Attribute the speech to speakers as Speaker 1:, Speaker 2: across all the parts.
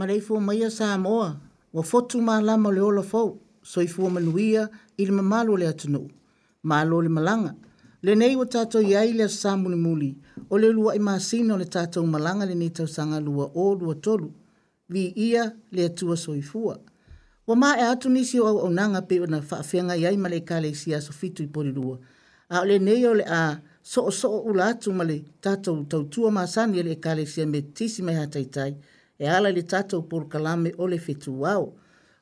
Speaker 1: ma le ifo maia sa amoa, wa fotu ma lama le ola fau, so ifo manuia ili ma malo le atunu, malo le malanga. Le nei wa tato iai le sa muli muli, o le lua ima sino le tato malanga le nei tausanga lua o lua tolu, vi ia le atua so ifua. Wa ma e atu nisi o au au nanga pe o na faafenga iai ma le kale isi a so fitu i pori lua. A o le nei o le a so o so o ula atu ma le tato tautua ma sani e le kale isi a me tisi mai hataitai. tai e ala le tatou polokalame o le fetu ao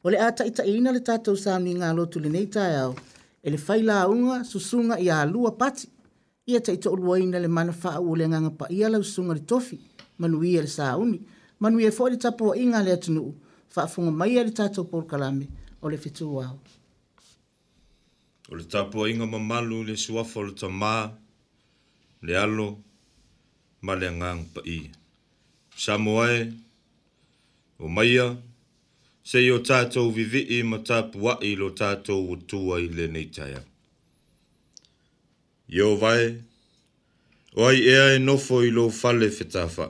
Speaker 1: o le a taʻitaʻiina le tatou samiga lotu lenei taeao e le fai lauga susuga ia alua pati ia taʻitoʻoluaina le manafaau o le agaga paia lausuga le tofi manuia le sauni manuia foʻi le tapuaʻiga a le atunuu faafoga mai ia le tatou polokalame o le fetu ao
Speaker 2: o le tapuaʻiga mamalu i le suafa o le tamā le alo ma le agaga paia samoae o maia, se i o tātou vivi i ma tāpu i lo tātou o tua i le neitaya. Yo vai, o ai ea e nofo i lo fale fetafa,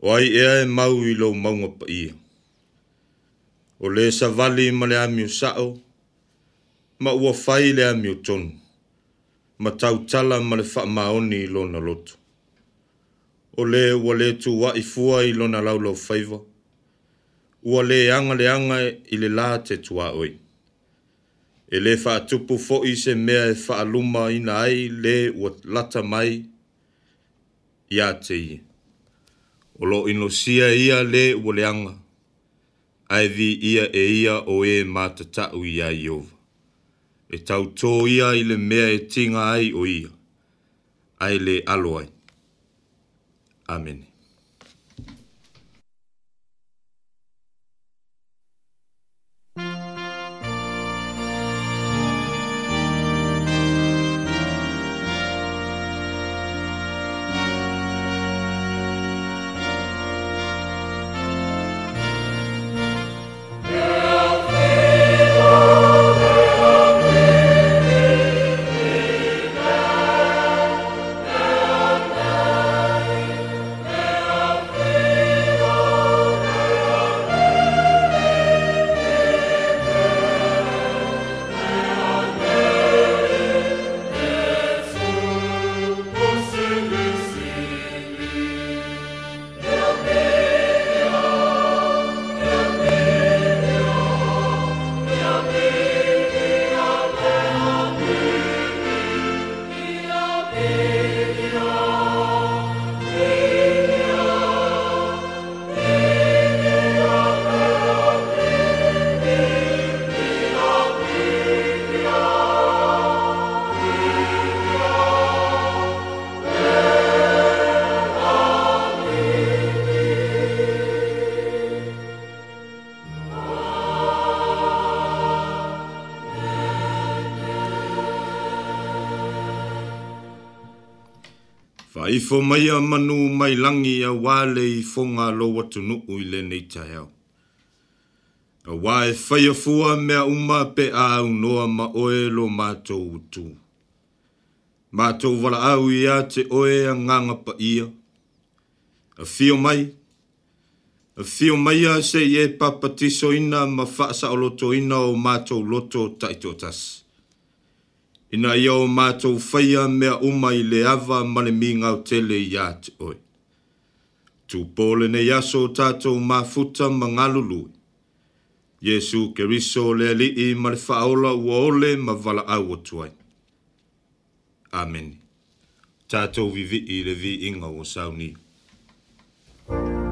Speaker 2: o ai ea e mau i lo maunga pa ia. O le sa vali ma le amiu sao, ma ua fai le amiu tonu, ma tau tala ma le fa maoni i lo na lotu o le ua le tuwa i fua i lona laulo faiva. Ua le anga le anga i le la te tuwa oi. E le wha tupu fo i se mea e wha aluma i na ai le ua lata mai i te i. O lo ino sia ia le ua le anga. Ai vi ia e ia o e mata tau i a iova. E tau tō ia i le mea e tinga ai o ia. Ai le alo ai. Amen. i fo mai a manu mai langi a wale i fo ngā lo watu nuku le nei ta heo. A wae fai a fua mea uma pe a au noa ma oe lo mātou utu. Mātou wala au i a te oe a nganga pa ia. A fio mai. A fio mai a se i e papatiso ina ma faasa o loto ina o mātou loto taito tasi ina ia o mātou whaia mea uma i le awa mani mi ngau tele i ati oi. Tu pōle ne yaso tātou mafuta ma ngalului. Yesu ke riso le li i mani whaola ua ole ma vala au tuai. Amen. Tātou vivi i le vi inga o sauni. Amen.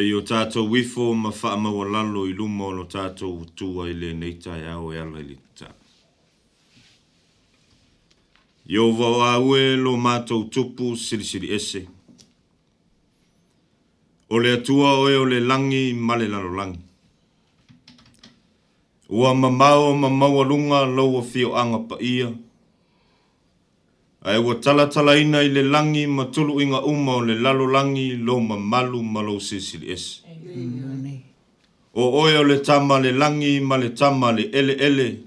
Speaker 2: Se i o tātou wifo ma wha mawa lalo i luma o no tātou tua i le neita e au e ala i lita. I o vau awe lo mātou tupu siri siri ese. O le atua oe o le langi ma le lalo langi. Ua ma mau ma maua lunga lau o fio anga pa ia. Ia ae ua talatalaina i le langi ma tuluiga uma o le lalolagi lou mamalu ma lou sesiliese o oe o le tama le lagi ma le tama le ele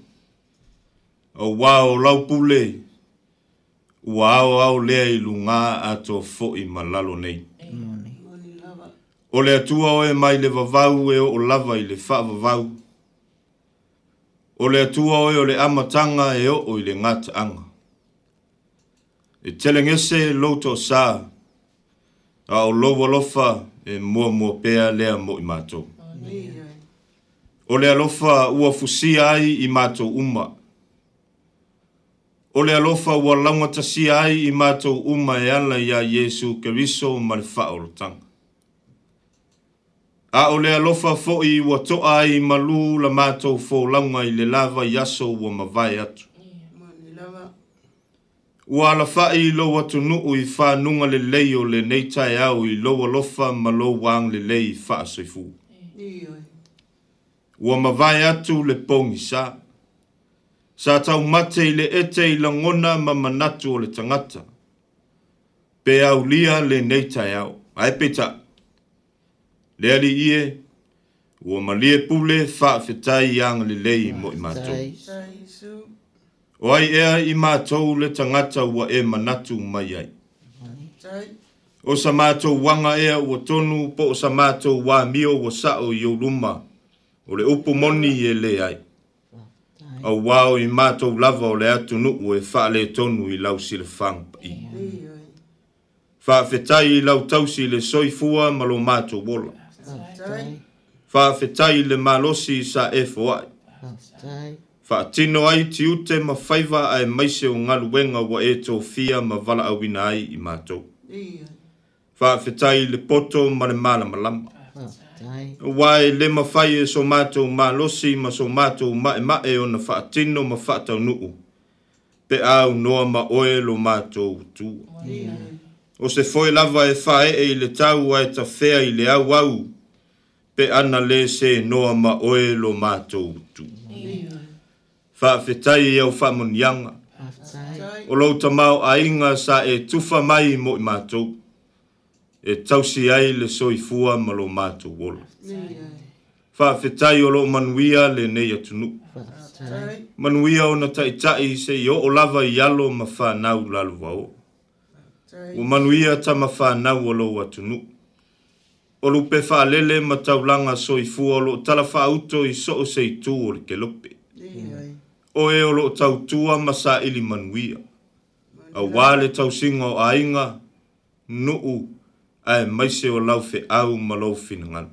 Speaker 2: auā o laupule ua aoao lea i lugā atoa foʻi ma lalo nei o le atua oe mai le vavau e oo lava i le faavavau o le atua oe o le amataga e oo i le gataaga e telengese loto sa a o lova lofa e mua mua pea lea mo imato. Amen. O lea lofa ua fusi ai imato uma. O lea lofa ua langa tasi ai imato uma e ala ia Jesu keriso malifa orotanga. A o lea lofa fo i ua toa ai malu la mato fo langa i le lava yaso ua mavai atu ua alafaʻi i lou atunuu i fanuga lelei o lenei taeao i lou alofa ma lou ag lelei faasoifū ua mavae atu le pogisā sa taumate i le ete i lagona ma manatu o le tagata pe aulia lenei taeao ae peitaʻi le aliie ua malie pule faafetai iaga lelei mo i matou O ai ea i mātou le tangata ua e manatu mai ai. O sa mātou wanga ea ua tonu po o sa mātou wā mio ua sao i uruma. O le upu moni e le ai. O wāo i mātou lava o le atu nuku e wha le tonu i lau sile whang i. Wha i lau tausi le soifua malo mātou wola. Wha whetai le malosi sa e fo ai. Fa Whaatino ai ti ute ma whaiva ai maise o ngalu wenga wa e tō fia ma wala awina ai i mātou. Whaafetai le poto ma le mala malama. Wai e le ma whai e so mātou ma losi ma so mātou ma e ma e o na whaatino ma whaatau nuu. Pe au noa ma oe lo mātou tu. O se foe lava e whae e i le tau a e ta fea i le au au. Pe ana le se noa ma oe lo mātou tu. Amen faafetai iau e faamoniaga o lou tamao aiga sa e tufa mai mo i matou e tausi ai le soifua ma lo matou ola faafetai o loo manuia lenei atunuu manuia ona taʻitaʻi seʻi oo lava i alo ma fanau lalovaoo ua manuia tamafanau o lou atunuu o lupe faalele ma taulaga soifua o loo talafaauto i soo seitu o le kelope o e olo tau tua masa ili manuia. A wale tau singa o ainga, nuu, ae maise o lau fe au ma lau finangan.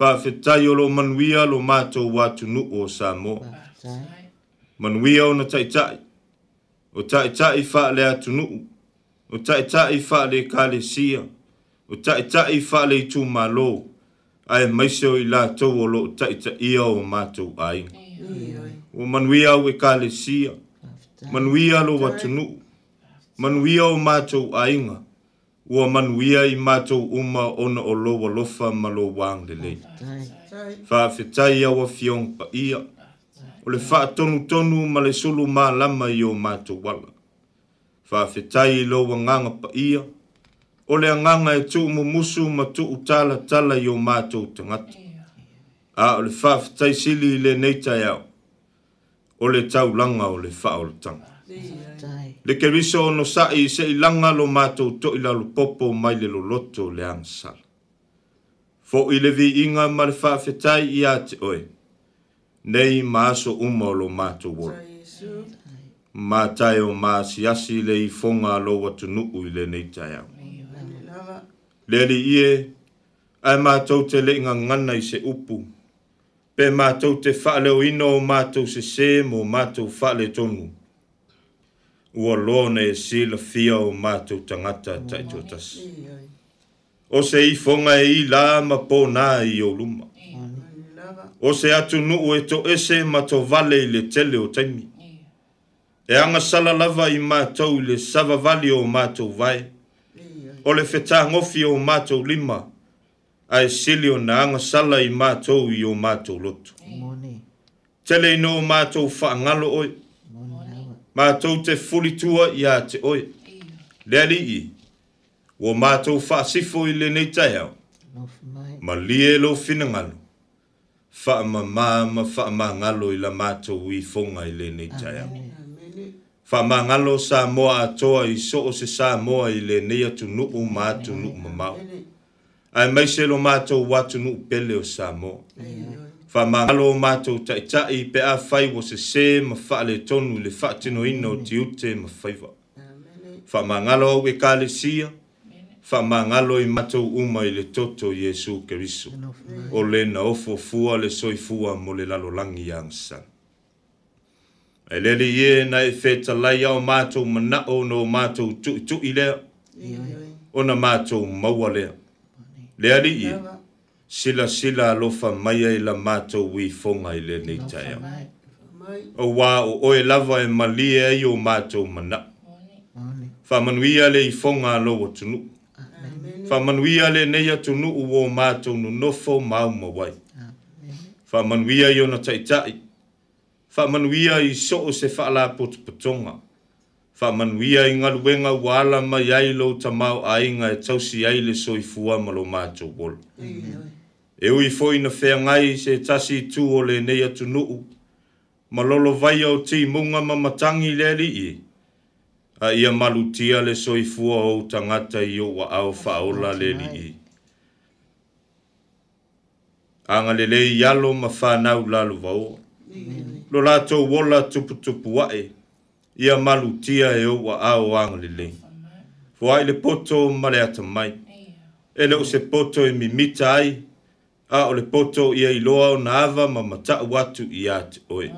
Speaker 2: Whawhetai o lo manuia lo mātou watu nuu o sa mō. Manuia o na taitai, o taitai wha le atu nuu, o taitai wha le kale sia, o taitai wha le tū mā lō, ae maise o i lātou o lo taitai ia o mātou ainga. Amen o manuia o ekalesia manuia lo watunuu manuia o matou ainga ua manuia i matou uma ona o lou alofa ma lo wagalelei faafetai aua fioga paia o le faatonutonu ma le sulu malama i o matou ala faafetai i lou agaga paia o le agaga e tuumumusu ma tuu talatala i o matou tagata a o le faafetaisili i lenei taeao o le tau langa o le faa o le tanga. Le keriso ono sa'i se i langa lo mato to i lalo popo mai le lo loto le ansala. Fo i le vi inga ma le faa fetai i te oe, nei maaso umo lo mato wola. Ma tai o maa siasi le i fonga lo watu nuu i le nei tai au. Le li ie, ai mato te le inga ngana i se upu, pe mātou te whaaleo ino o mātou se se mō mātou whaale tonu. Ua lōne e sila fia o mātou tangata tai tōtas. O se i fonga e i lā ma pō nā i o luma. O se atu nuu e tō ese ma tō vale i le tele o taimi. E anga sala lava i mātou le sava vali o mātou vai. O le whetā ngofi o mātou lima. O le whetā ngofi o mātou lima ae sili ona agasala i matou i o matou loto tele ino o matou faagalo oe matou te fulitua iā te oe le alii ua matou faasifo i lenei taeao ma lie lo finagalo faamamā ma faamagalo i la matou ifoga i lenei taeao faamagalo sa moa atoa i so o se sa moa i lenei atunuu ma atunuu mamao ai mai se lo mato watu nu pele o samo fa mangalo mato tai tai pe a fai wo se se ma fa le tonu le fa tino ino ti ute ma fai wa fa mangalo we kale sia fa mangalo i mato uma i le toto yesu keriso o le na ofo fua le soi fua mo le lalo langi yansan E lele ye na e feta lai au mātou mana o no mātou tu, tu i lea. Ona mātou maua lea le ali i sila sila lofa mai e la mato wi fonga i le nei tai au. O wā o oe lava e mali e i o mato mana. Fa manuia le i fonga lo o tunu. Fa manuia le nei a tunu u o mato nu nofo mau mawai. Fa manuia i ona taitai. Fa manuia i so o se fa la putputonga. Fa whamanuia i ngalu wenga wala ma iai lou ta mau ainga e tausi ai le soifua ma lo mātou wolo. Mm-hmm. E ui fōi na whea ngai se tasi tū o le nei atu nuu, ma lolo vai au ti munga ma matangi le li i, a ia malutia le soifua o tangata i o wa au whaola le li i. Anga le le i alo ma whanau lalu vau. Lo lātou wola tuputupu wae, tupu ia malutia e ou a aoaga lelei foai le poto ma le atamai e leʻu se poto e mimita ai a o le poto ia iloa ona ava ma mataʻu atu iā te oe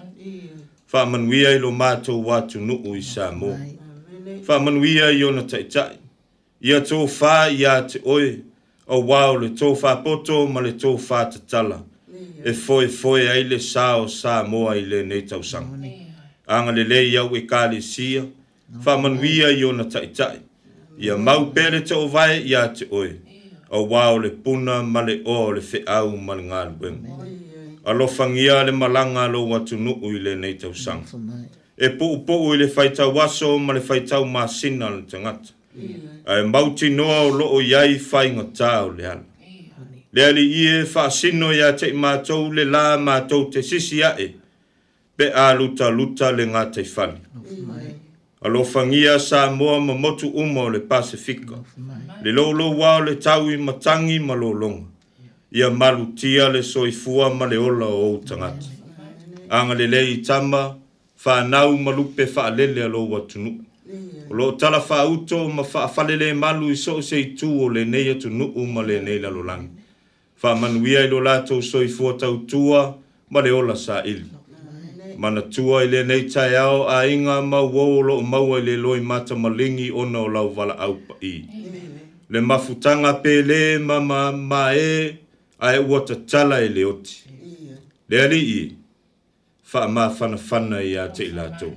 Speaker 2: faamanuia i lo watu atunuu i sa mo faamanuia i ona tai. ia to fa iā te oe auā o le to fa poto ma le tofā tatala e foefoe ai le sa o sa moa i lenei tausaga anga le lei au e kāle sia, whamanuia i ona taitai. Ia mau pere te o vai i a te oe, a wāo le puna ma le o le fe au ma le ngāle wemu. Alofangia le malanga lo watu nuu i le nei tau sang. E puu puu i le whaitau waso ma le whaitau māsina le tangata. Yeah. Ai mauti noa o loo iai whai ngā tāo le hana. Yeah. Le ali ie whaasino ia te i mātou le lā mātou te sisi ae. Yeah pe a luta luta le ngā te whani. Alo whangia sa moa ma motu uma le Pasifika. Le loulo wā le taui i matangi ma lo longa. Ia malu tia le soifua ma le ola o au Anga le lei tama, whanau ma lupe wha alele alo watunu. O lo tala wha uto ma wha falele malu i so se i tu o le nei atu nu uma le nei lalo langi. Wha manuia i lo lato soifua tau tua ma le ola sa ili. Amen mana tua i nei tae ao a inga mau wau o mau i e le loi mata malingi ona o lau wala au pa i. Le mafutanga pele ma ma ma e a e ua tala i le oti. Le ali i, fa ma fana fana i a te ilato.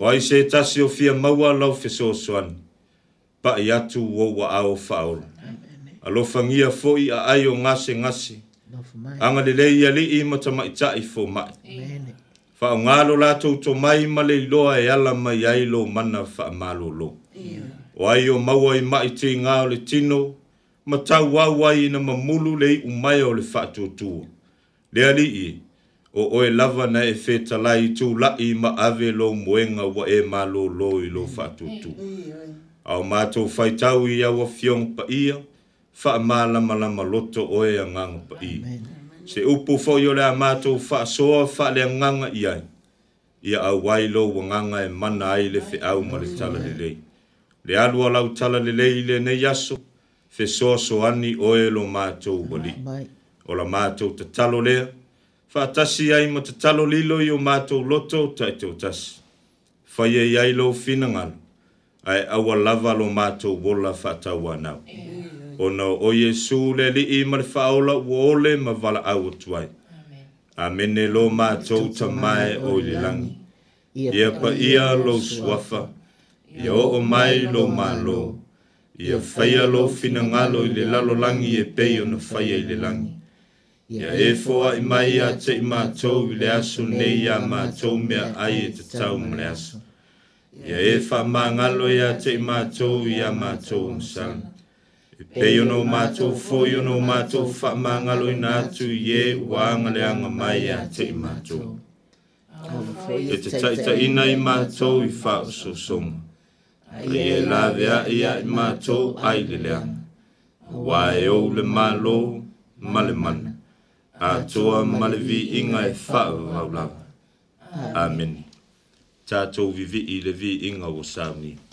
Speaker 2: O ai se tasi o fia maua lau fe so soan, pa i atu wau wa ao faola. Alofangia fo i a ai o ngase ngase, anga le le i ali i ma tai fo mai. Amen fa ngalo la to to mai male lo e ala mai ai lo mana fa malo lo o o mau ai mai te nga le tino ma tau wa wa i na mamulu le u mai o le fa to to le ali i o o e lava na e fe tala i tu la i ma ave lo muenga wa e malo lo i lo fa to to au ma to fa tau ia a wa fion pa ia fa mala mala maloto o e nga pa ia Amen se upu fo yo le amato fa so fa le nganga ia ia a wailo wanganga e mana ai le fe au mo le tala le le le alu ala u tala le le le ne yaso fe so so ani o e lo mato boli ah, o la mato te talo le fa tasi ai mo te talo lilo yo mato loto tai te tas fa ye yailo finanga ai awa lava lo mato bola fa tawana amen ona o Yesu le li i mar faola wole ma vala au tuai. Amen. Amen e lo ma tau ta mai o le langi. Ia pa ia lo suafa. Ia o o mai lo ma lo. Ia faya lo fina ngalo i le lalo langi e peyo na faya i le langi. Ia e foa i mai a te i ma tau i le asu ne i a ma tau mea ai e te tau ma le asu. Ia e fa ma ngalo i e a te i ma tau i a ma tau msangu. Pei ono mātou fō, i ono mātou wha māngalo i nātu i e wānga leanga mai a te i mātou. E te taita ina i mātou i wha o so songa. Ai e lawe a ia i mātou ai le leanga. Wā e o le mālo, ma le mana. A toa ma le vi inga e wha o au lawa. Amen. Tātou vivi i le vi inga o sāmi. Amen.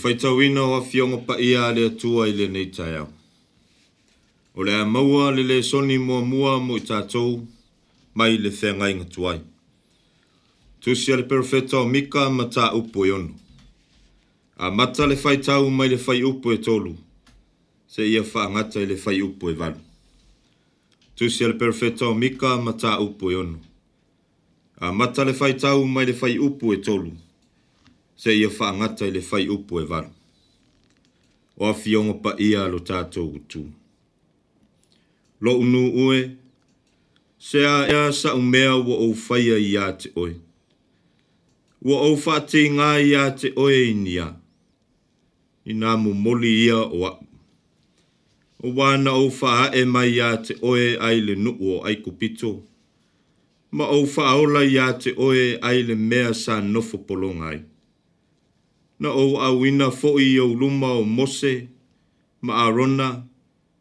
Speaker 2: faitauina o afioga paia a le atua i lenei taeao o le a maua le lesoni muamua mo i tatou mai le feagaiga tuai tusi a le perofeta o mika ma taupu i e ono amata le faitau mai le faiupu e tolu se ia faagata i le faiupu e valu tusi a le perofeta o mika ma taupu i e ono amata le faitau mai le faiupu e tolu se se ia whaangata i le fai upo e varu. O afi fionga pa ia lo tātou utu. Lo unu ue, se a ea sa umea wa o fai i a te oe. Wa o whate ngā i a te oe i nia. I nā mu moli ia o a. O wāna o whaha e mai ia te oe ai le nuu o aiku pito. Ma o whaola i ia te oe ai le mea sa nofo polongai na a awina fo i o luma o Mose, ma Arona,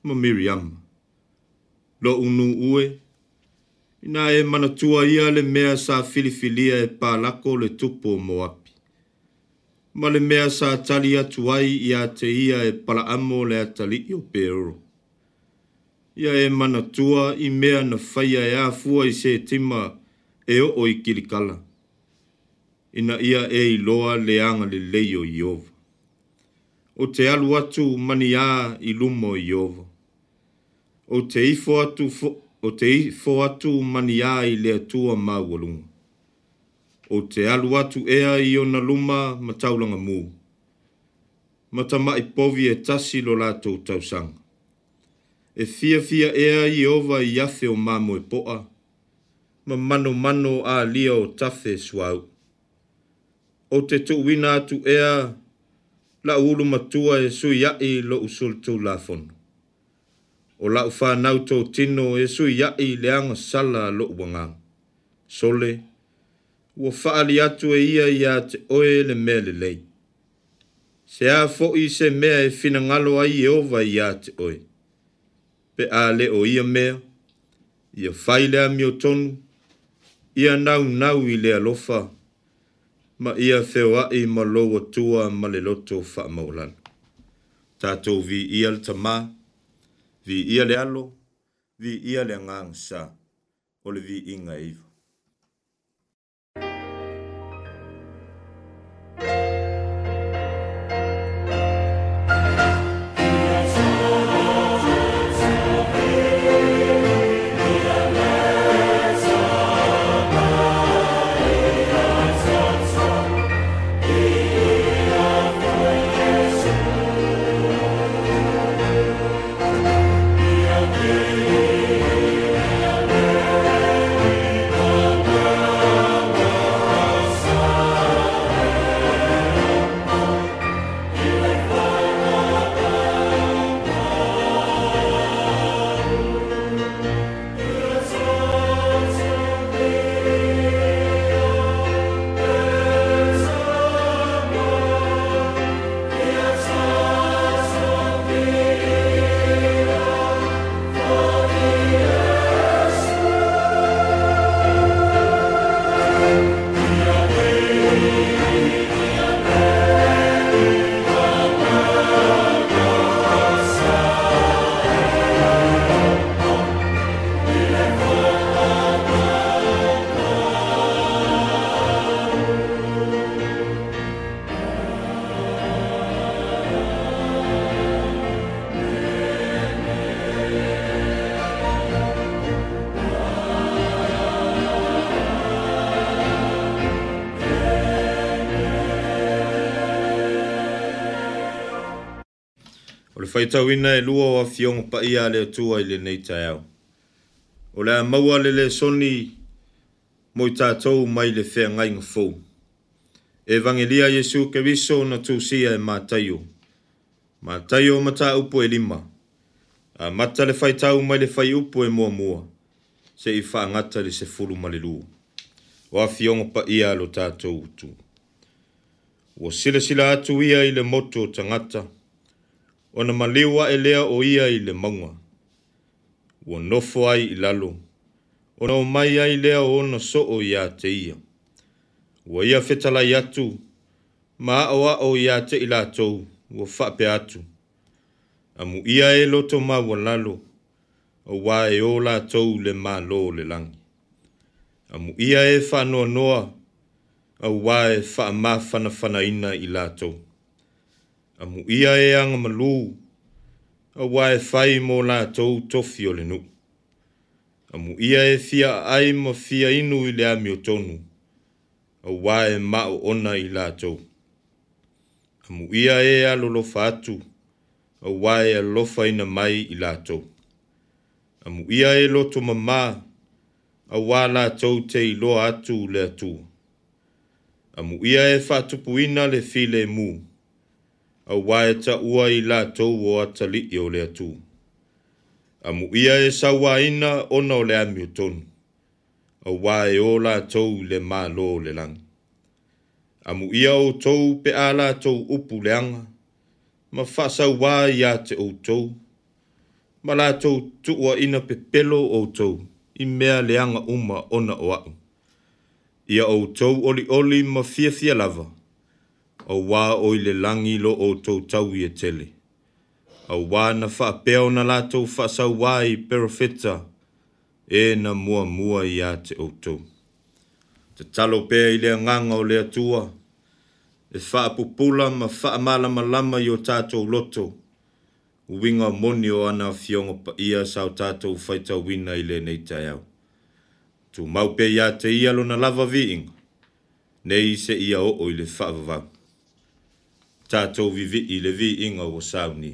Speaker 2: ma Miriam. Lo unu ue, ina e manatua ia le mea sa filifilia e pālako le tupo mo api. Ma le mea sa tali atuai ia te ia e palaamo le atali i o peoro. Ia e manatua i mea na faya e afua i se tima e o o i kilikala ina ia e loa leanga le leio iova. O te alu atu mani a ilumo iova. O te ifo atu, fo, o te ifo atu mani a i lea tua maualunga. O te alu atu ea i ona luma mataulanga mū. Mata i povi e tasi lo lato tausanga. E fia fia ea i ova i afe o mamo e poa. Ma mano mano a lia o tafe suau o te tu wina atu ea la ulu matua e sui yai lo usul tu lafon. O la ufa nauto tino e sui yai leanga sala lo uangang. Sole, ua faali atu e ia ia te oe le mea le lei. Se a fo i se mea e fina ngalo ai e ova ia te oe. Pe a le o ia mea, ia faile a mio tonu, ia nau nau i le alofa, ia nau nau i le alofa, ma ia whewai ma loa tua ma le loto wha maulan. Tato vi ia le tamā, vi ia le alo, vi ia le ngāng sā, o le vi inga iwa. thank you Faitauina e lua o fiongo pa ia le atua i le nei tai au. O le maua le le soni mo i tātou mai le whea ngai ngā fō. Evangelia Yesu ke viso na tūsia e mātaio. Mātaio mata upo e lima. A mata le tau mai le fai upo e mua mua. Se i whaangata le se fulu mali lua. O a fiongo pa ia lo tātou utu. O sila sila atu ia i le moto tangata. Mātaio ona maliwa elea o ia i le maunga. Ua nofo ai i lalo, ona o mai ai lea o ona so o ia te ia. Ua ia fetala i atu, ma a oa o ia te i latou, ua fape atu. Amu ia e loto ma ua lalo, o wā e o latou le mā lō le langi. Amu ia e wha noa noa, au wā e wha ma fana fana ina i latou a mu ia e anga malu a wa fai mo la tau tofi o lenu. A mu ia e fia ai ma fia inu i lea mi o tonu a wa e mao ona i la tau. A mu ia e alolo fatu a wa e alofa ina mai i la tau. A mu ia e loto mamā a wā la tau te i atu le atu. A mu ia e fatupu ina le file mūu a wae ta ua i la tau o atali i o lea tū. A mu ia e sa waina ona o lea miutonu. A wae o la tau le mā lō le lang. A mu ia o tau pe a la tau upu leanga. Ma fasa wae ia te o tau. Ma la tau tuwa ina pe pelo o tau. I mea leanga uma ona o au. Ia o tau oli oli ma fia fia lava a wā oi le langi lo o tau tau i e tele. A wā na wha peo na lātou wha sa wā i perofeta, e na mua mua i a te o tau. Te talo pē i lea nganga o lea tua, e wha pupula ma wha malama lama i o tātou loto, winga moni o ana fionga pa ia sa o tātou whaita wina i le nei tai au. Tu mau pē i a te ia lo na lava viinga, nei se ia o oile whaavavau. tatou vivi i le vi inga sauni.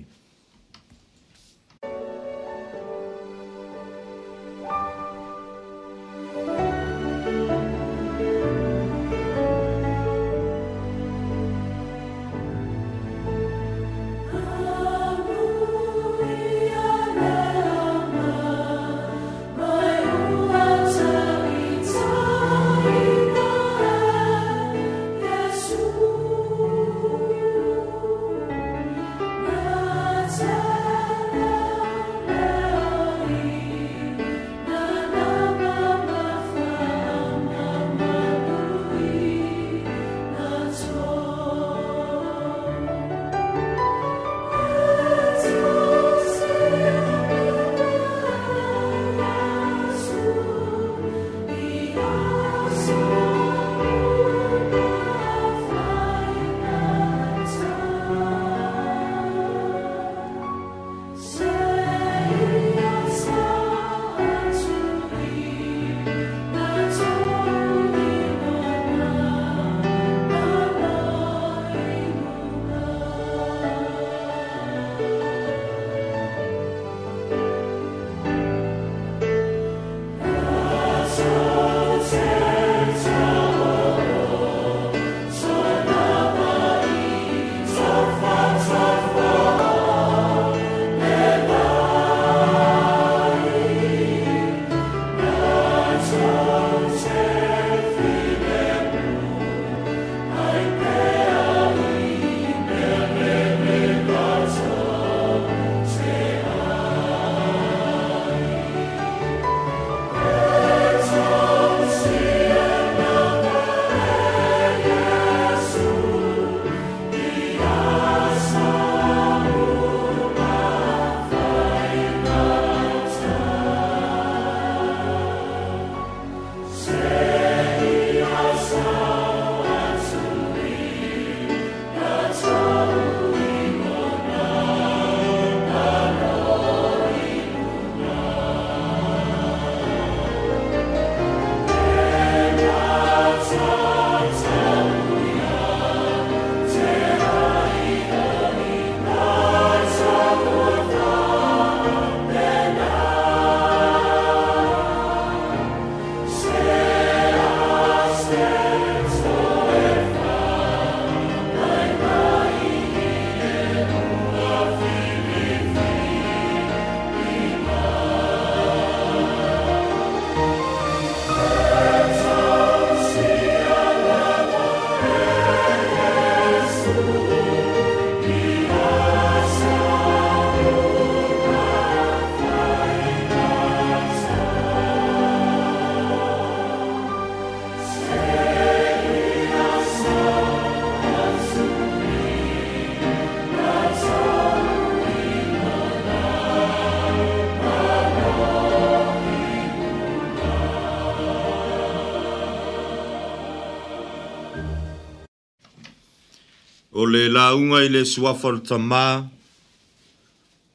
Speaker 2: le launga i le suafa o tamā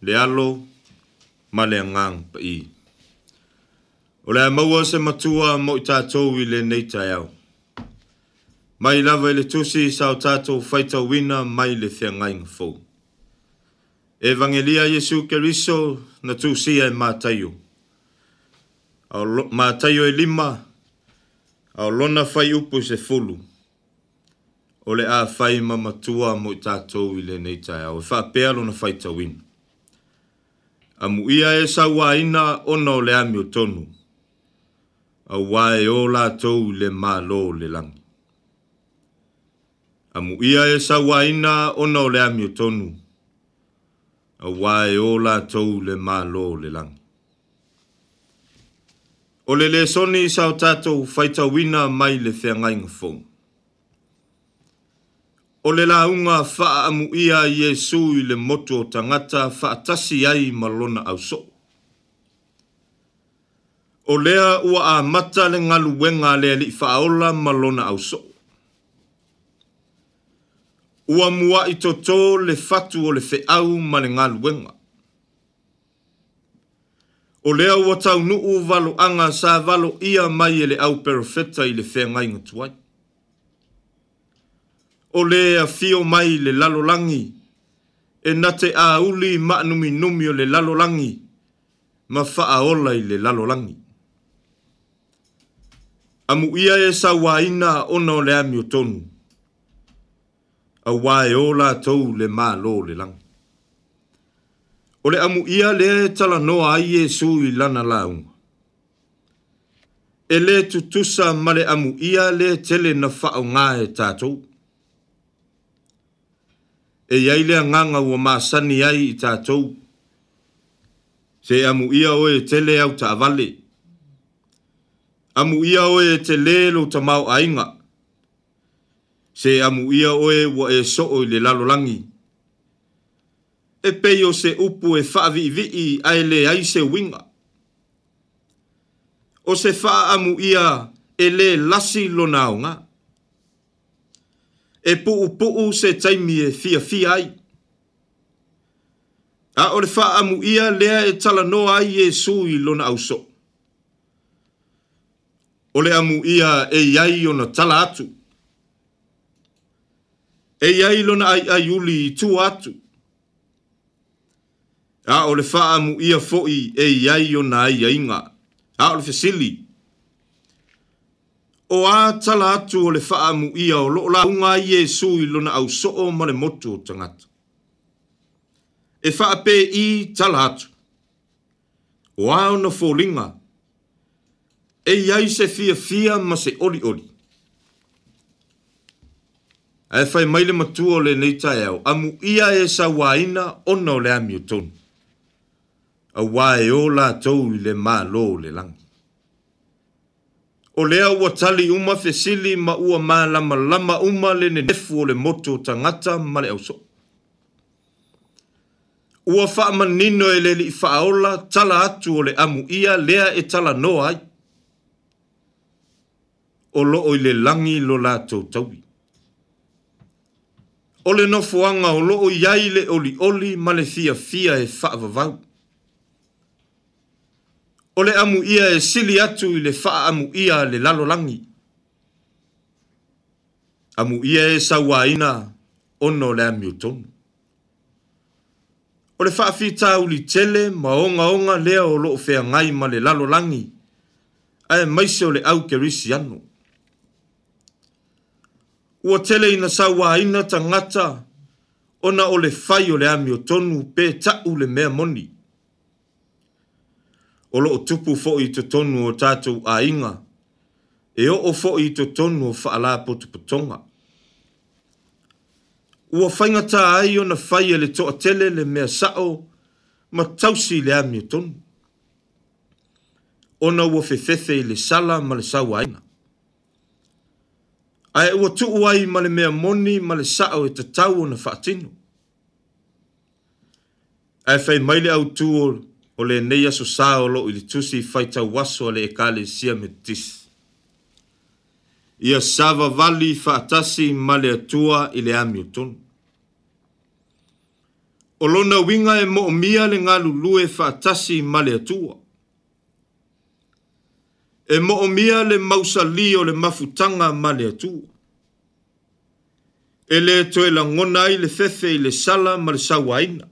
Speaker 2: le alo ma le agaga paī o le a maua se matua mo i tatou i lenei taeao mai lava i le tusi sa o tatou faitauina mai le feagaiga fou evagelia iesu keriso na tusia e mataio mataio e lima ao lona fai upu i se fulu o le a fai mamatua mo i tātou i le nei tai au. E Wha pēalo na fai tau ina. Amu ia e sa ina ona o le ami o tonu. A wae o la tau le mālo le langi. Amu ia e sa ina ona o le ami o tonu. A wae o la tau le mālo le langi. O le le soni sa o tātou fai tau ina mai le whiangai ngafonga o le launga faa amu ia Yesu i le moto o tangata faa tasi ai malona au so. O lea ua a mata le ngalu wenga le li faaola malona au so. Ua mua i toto le fatu o le feau ma le ngalu wenga. O lea ua tau nuu valo anga sa valo ia mai ele au perofeta i le fea ngai ngatuai o le afio mai le lalolagi e na te auli maanuminumi o le lalolagi ma faaola i le lalolagi amuia e sauāina aʻona o le amiotonu auā e ō latou le mālō le lagi o le amuia lea e talanoa ai iesu i lana lauga e lē tutusa ma le amuia lē tele na faaaogā e tatou e iai le aganga ua masani ai i tatou se amu ia oe te tele au Amu ia oe te e tele lou tamaoʻaiga se amu ia oe ua e soo i le lalolagi e pei o se upu e faaviʻivii ae ai se uiga o se faaamuʻia e lē lasi lona aoga e puu puu se taimi e fia fia ai. A ore faa mu ia lea e tala no ai e sui lona au so. Ole amu ia e iai o na tala atu. E iai lona ai ai uli i tu atu. A ole faa mu ia foi e iai o na ai ai ainga. A ole fesili. A ole fesili o atala atu o le faamu ia o loo la unga Yesu i lona au soo ma le motu o tangata. E faa pe i tala atu. O ao na fōlinga. E iai se fia fia ma se oli oli. E fai maile matua o le neita eo. Amu ia e sa waina ona o le amio tonu. A wae o la tau i le maa loo le langi o lea ua tali uma fesili ma ua mālamalama uma le nenefu o le moto tangata ma le auso. Ua faa nino e le li faaola tala atu o le amu ia lea e tala noa ai. O loo i le langi lo la tau tauwi. O le nofuanga o loo iaile oli oli ma le fia fia e faa vavau. Ole amu ia e sili atu i le faa amu ia le lalo langi. Amu ia e sawaina ono le amiotonu. Ole le faa fita uli tele maonga onga lea o loo fea ngai ma le lalo langi. Ae maise o le au kerisi anu. Ua tele ina sawaina tangata ona o le fai o le amiotonu pe ta'u le mea moni o lo tupu fo i to tonu o tatou a inga. E o o fo i to tonu o whaala po tupu tonga. Ua whaingata ai o na whai e le to tele le mea sao ma tausi le ami o tonu. Ona ua whefethe le sala ma le sawa aina. Ai ua tuu ai ma le mea moni ma le sao e te o na whaatino. Ai whai maile au tuu o le nei aso sa o lo i tusi fai tau waso le ekale sia me tis. Ia sava vali fa atasi ma le atua i le ami utun. O lona winga e mo mia le ngā lulue fa e atasi ma le atua. E mo mia le mausali o le mafutanga ma le atua. E le to e la ngona i le fefe i le sala ma le sawaina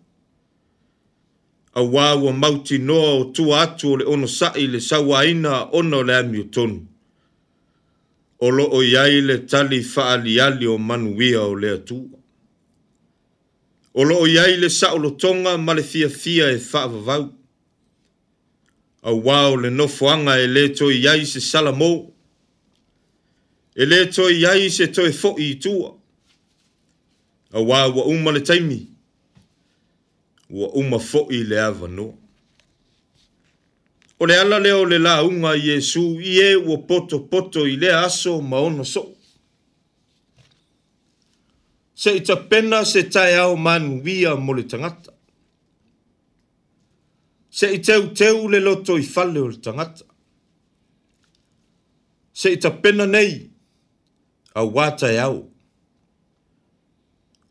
Speaker 2: a wāua mauti noa o tua atu o le ono sa'i le sawaina ona o le amiotonu o lo'o i le tali fa'aliali o manuia o le atua o lo'o i ai le sa'olotoga ma le fiafia e vavau. A o le nofoaga e lē toi ai se salamō e lē toi ai se toe fo'i itua A ua uma le taimi ua uma foi le avanoa o le ala leo le la lauga iesu i ē e ua poto i lea aso maono so. soʻu seʻi tapena se via manuia mo le tagata seʻi teuteu le loto i fale o le tagata seʻi tapena nei auā taeao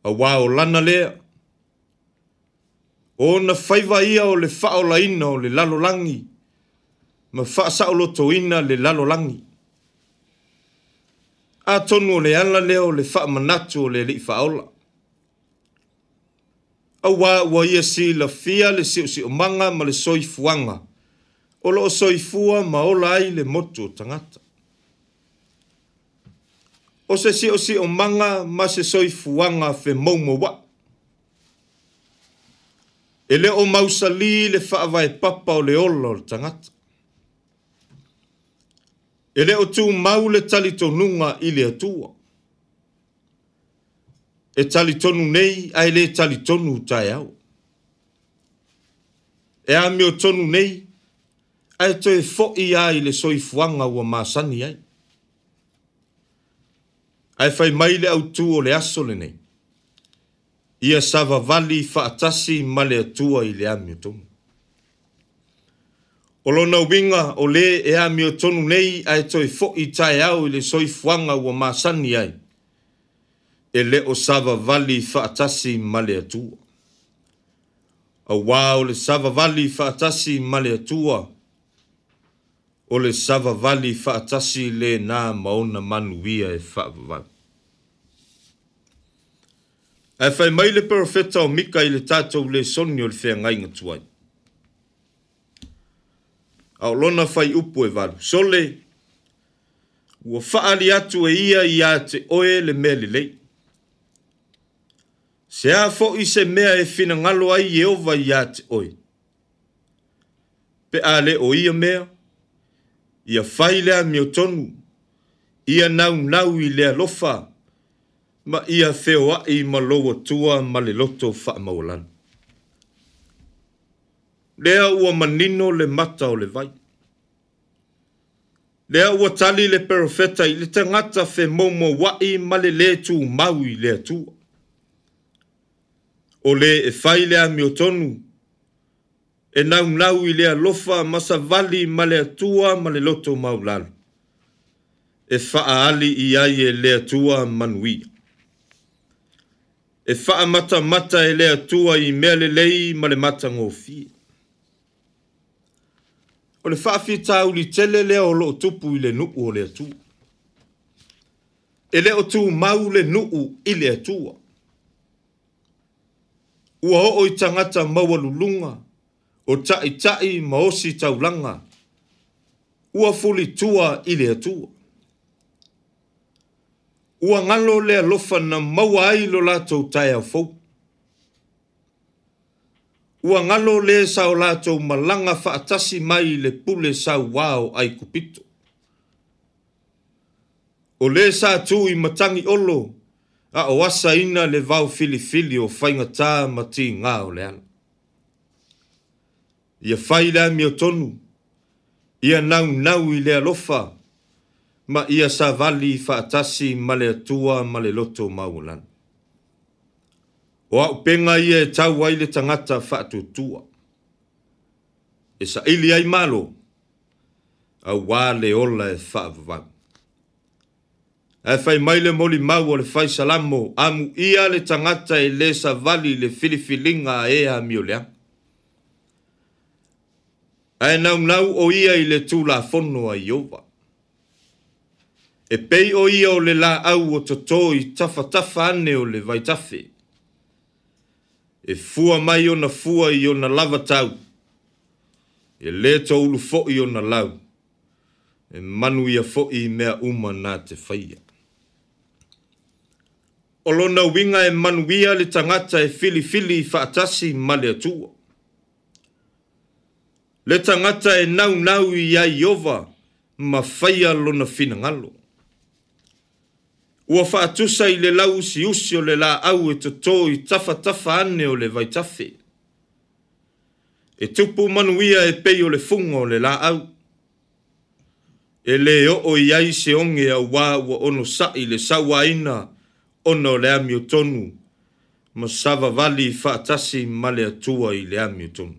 Speaker 2: auā o lana lea ona faivaia o le fa'aolaina o le lalolagi ma fa'asaʻolotoina le lalolagi atonu o le ala lea o le fa'amanatu o le ali'i fa'aola auā ua ia silafia le siʻosiʻomaga ma le soifuaga o lo'o soifua ma ola ai le motu o tagata o se siʻosiʻomaga ma se soifuaga femaumauaʻi e le o mausali le e papa o le ola o le tagata e le o tumau le talitonuga i le atua e talitonu nei ae lē talitonu taeau e amio tonu nei ae toe foʻi iā i le soifuaga ua masani ai ae fai mai le autū o le aso lenei ia savavali faatasi ma le atua i le amiotonu o lona uiga o lē e amiotonu nei ae toe foʻi taeao i le soifuaga ua masani ai e lē o savavali faatasi ma le atua auā o le savavali faatasi ma le atua o le savavali faatasi lenā ma ona manuia e faavavali e fai mai le profeta o mika i le tātou le soni o le fea ngai ngatuai. Au lona fai upu e varu. Sole, ua faali atu e ia i a te oe le mea le lei. Se a fo i se mea e fina ngalo ai e ova i a te oe. Pe a le o ia mea, ia fai lea mio tonu, ia nau nau i lea lofa, ia nau nau i lea lofa, ma ia feo ai ma loa tua ma le loto wha maulan. Lea ua manino le mata o le vai. Lea ua tali le perofeta i le tangata fe momo wai ma le le tu maui le tua. O le e fai lea miotonu, e nau nau i lea lofa masa vali ma le tua ma le loto maulan. E faa ali i aie lea tua manuia e faa mata mata e lea tua i mea le lei ma le mata ngō O le faa fita uli tele lea o loo tupu i le nuu o lea tua. E lea o tu mau le nuu i lea tua. Ua o i tangata maua lulunga, o tai tai maosi taulanga. Ua fuli tua i lea tua ua ngalo le alofa na maua ai lo latou tae au fou. Ua ngalo le sao latou malanga faatasi mai le pule sao wao ai kupito. O le sa tu i matangi olo, a o asa ina le vau filifili o fainga tā mati ngā o le ala. Ia fai la mi o tonu, ia nau nau i le alofa, ma ia sa vali faatasi ma le atua ma le loto maulan. O au penga ia e tau ai le tangata faatutua. E sa ili ai malo, a wā le ola e faavavang. A e fai maile moli mau le fai salamo, amu ia le tangata e le sa vali le filifilinga e a miolea. A e naunau o ia i le tū la fono a iowa e pei o ia o le la au o toto i tafa tafa ane o le vai tafe. E fua mai o na fua i o na lava tau. E le to ulu fo i o na lau. E manu ia fo i mea uma na te faia. Olo na winga e manu ia le tangata e fili fili i faatasi male atua. Le tangata e nau nau i a iova ma faia lo na finangalo. ngalo ua faatusa i le lau usiusi o le laau e totō i tafatafa ane o le vaitafe e tupu manuia e pei o le funga o le laau e lē oo i ai seoge auā ua ono saʻi le sauāina ona o le amiotonu ma savavali faatasi ma le atua i le amiotonu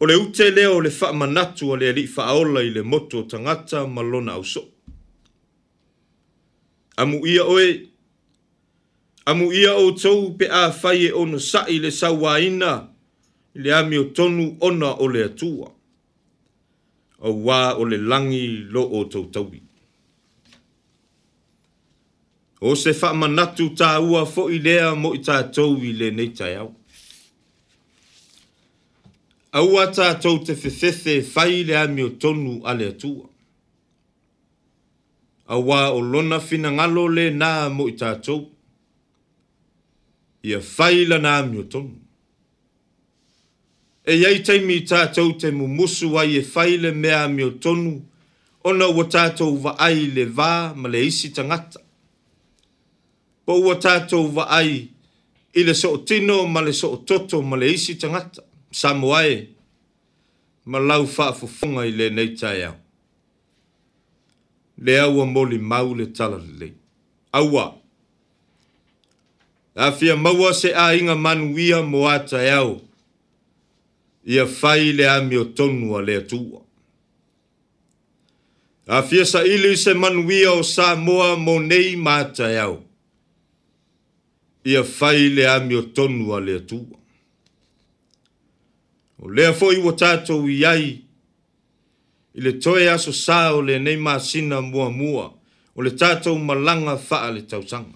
Speaker 2: o le ute lea o le faamanatu a le alii faaola i le moto o tagata ma lona ausoʻo Amu ia oe. Amu ia o tau pe a fai e ono sa'i le sawaina le ami o tonu ona o le atua. O wā o le langi lo o tau taui. O se wha manatu tā ua fo i lea mo i tā tau i le nei tai au. Aua tā tau te fefefe fai le ami o tonu a le atua a wā o lona fina ngalo le nā mo i tātou. Ia faila nā miotonu. E iei teimi i tātou te mumusu ai e faile mea miotonu ona ua tātou wa ai le vā ma le isi tangata. Po ua tātou wa ai i le so tino ma le so toto ma le isi tangata. Samoae ma lau faa fufunga i le neitai au le aua mo li mau le tala lelei aua afia maua se aiga manu ia mo ataeao ia fai le amiotonu a le atuua afia saʻili se manu ia o samoa mo nei ma ataeao ia fai le amiotonu a le atuua o lea foʻi ua tatou i ai i le toe aso sa o lenei mua mua, o le tatou malanga faa le tausaga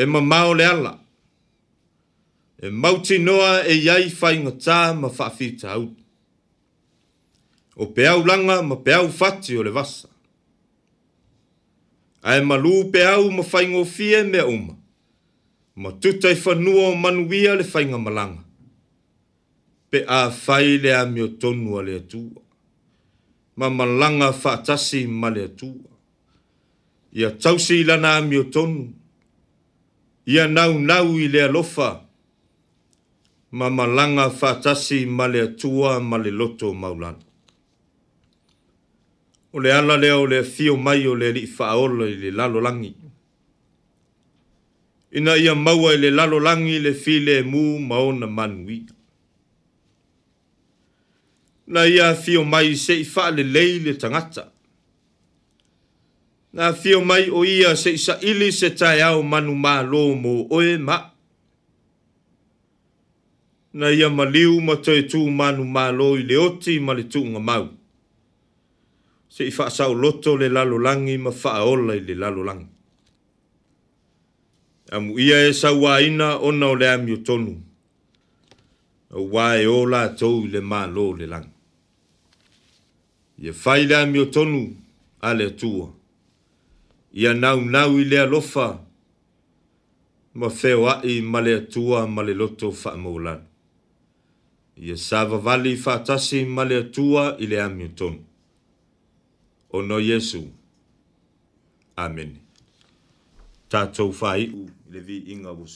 Speaker 2: e mamao le ala e mautinoa e iai faigatā ma faafitau o peaulaga ma peau fati o le vasa ae malū au ma faigofie mea uma ma tutaifanua o manuia le faiga malanga pe a fai le a mio tonu a le atua. Ma malanga fatasi ma le atua. Ia tausi lana a mio tonu. Ia nau nau i le alofa. Ma malanga fatasi ma le atua ma le loto maulana. O le ala leo le fio mai o le li faaolo i le lalo langi. Ina ia maua i le lalo langi le file mu maona manuia na ia fio mai se i fa le lei le tangata. Na fio mai o ia se i sa ili se tai au manu ma lo mo oe ma. Na ia ma liu ma toi tu manu ma lo i le oti ma le tu nga mau. Se i fa sao loto le lalo langi ma fa aola i le lalo langi. Amu ia e sa waina ona o le amio tonu. Wae o la tau i le ma lo le langi. Ye faila mi a le atua. Ia naunau i le alofa. Ma feo ai ma le atua ma le loto whaamaulana. Ia savavali faatasi ma le atua i le ami o no iesu amene tatou whaiu i le viiga ua wo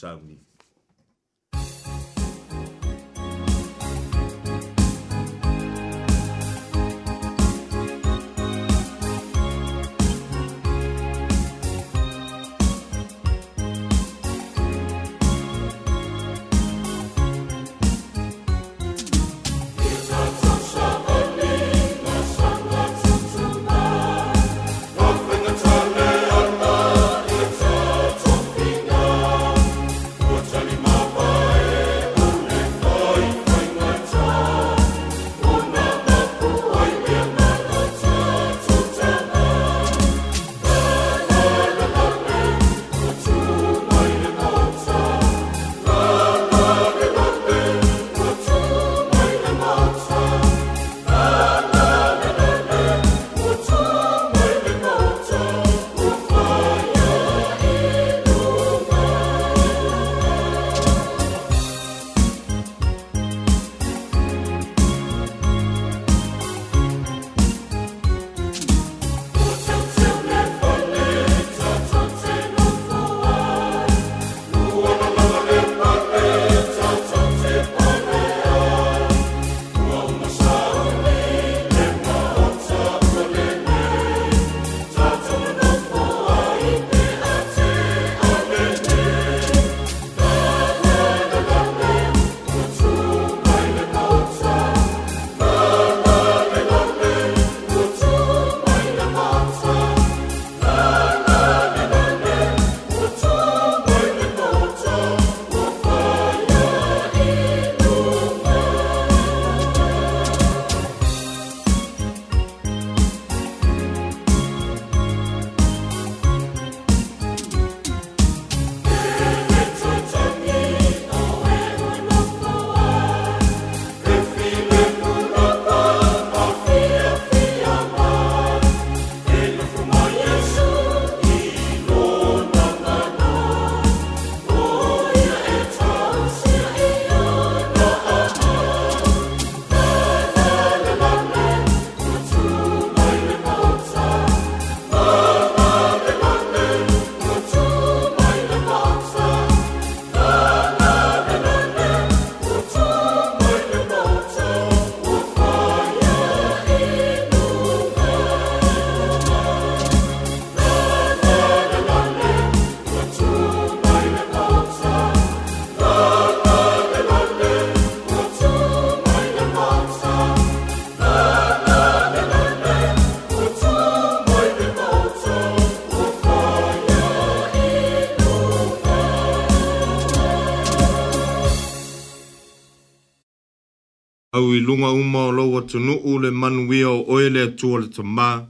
Speaker 2: lunga uma o loa tunu u le manuia o oe le atua le tamā,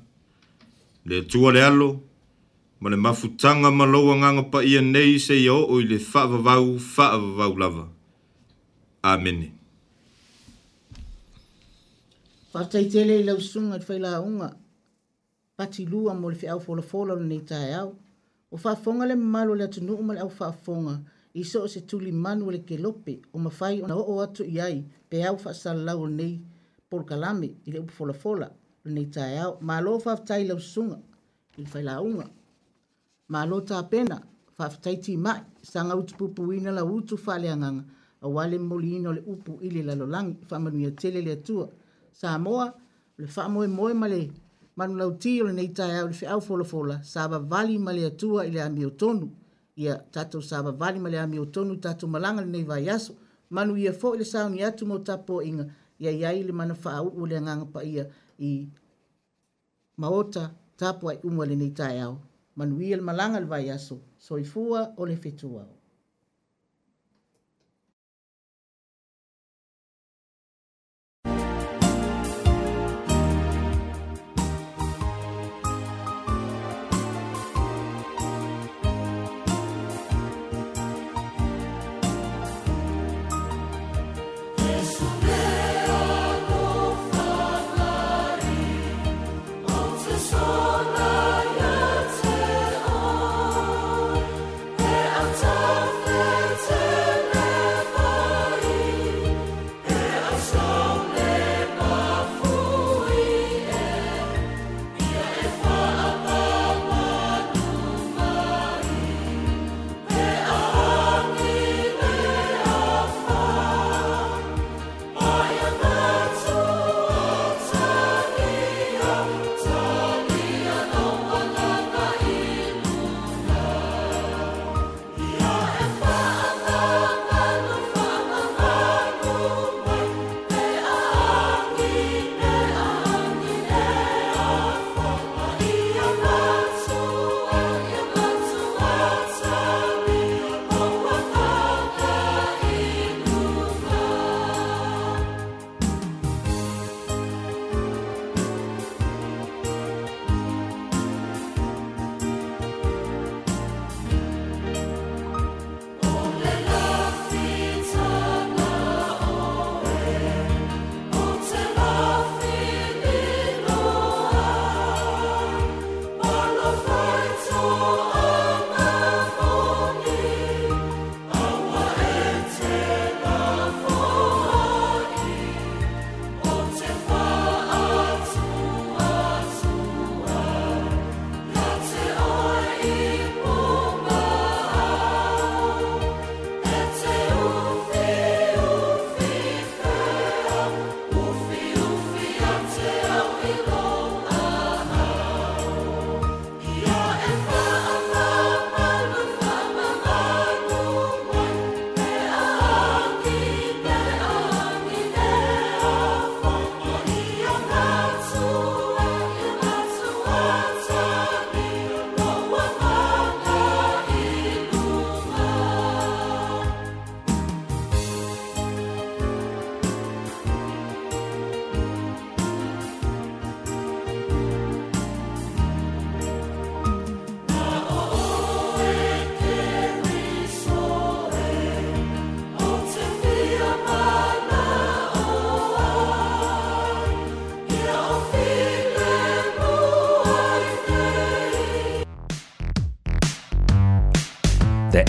Speaker 2: le atua le alo, ma le mafutanga ma loa nganga pa ia nei se ia o i le whaavavau, whaavavau lava. Amene.
Speaker 3: Whaftai tele i lau sunga i whaila unga, pati lua mo le whi au fola fola le nei tae au, o whaafonga le malo le atunu uma le au whaafonga, le au whaafonga, i so se tuli manu le ke lope o mawhai o na o atu i ai pe au wha sa lau nei por kalame i le upu fola fola le nei tae au. Ma lo whaftai lau sunga i le whai unga. Ma lo tā pena whaftai ti mai sa ngā utu pupu ina la utu whale anganga a wale moli ino le upu i le lalolangi whamanu i a tele le atua. Sa moa le whamoe moe male manu lau ti o le nei tae au le whi au fola fola sa wa vali male atua i le amio tonu ia tato sa vavali male ami o tonu tato malanga le nei vai aso manu ia fo le sauni atu mo tapo inga ia ia ile mana faa u ule nganga pa ia i maota tapo ai umwa le nei tae au manu ia le malanga le vai aso so i fua o le fetua au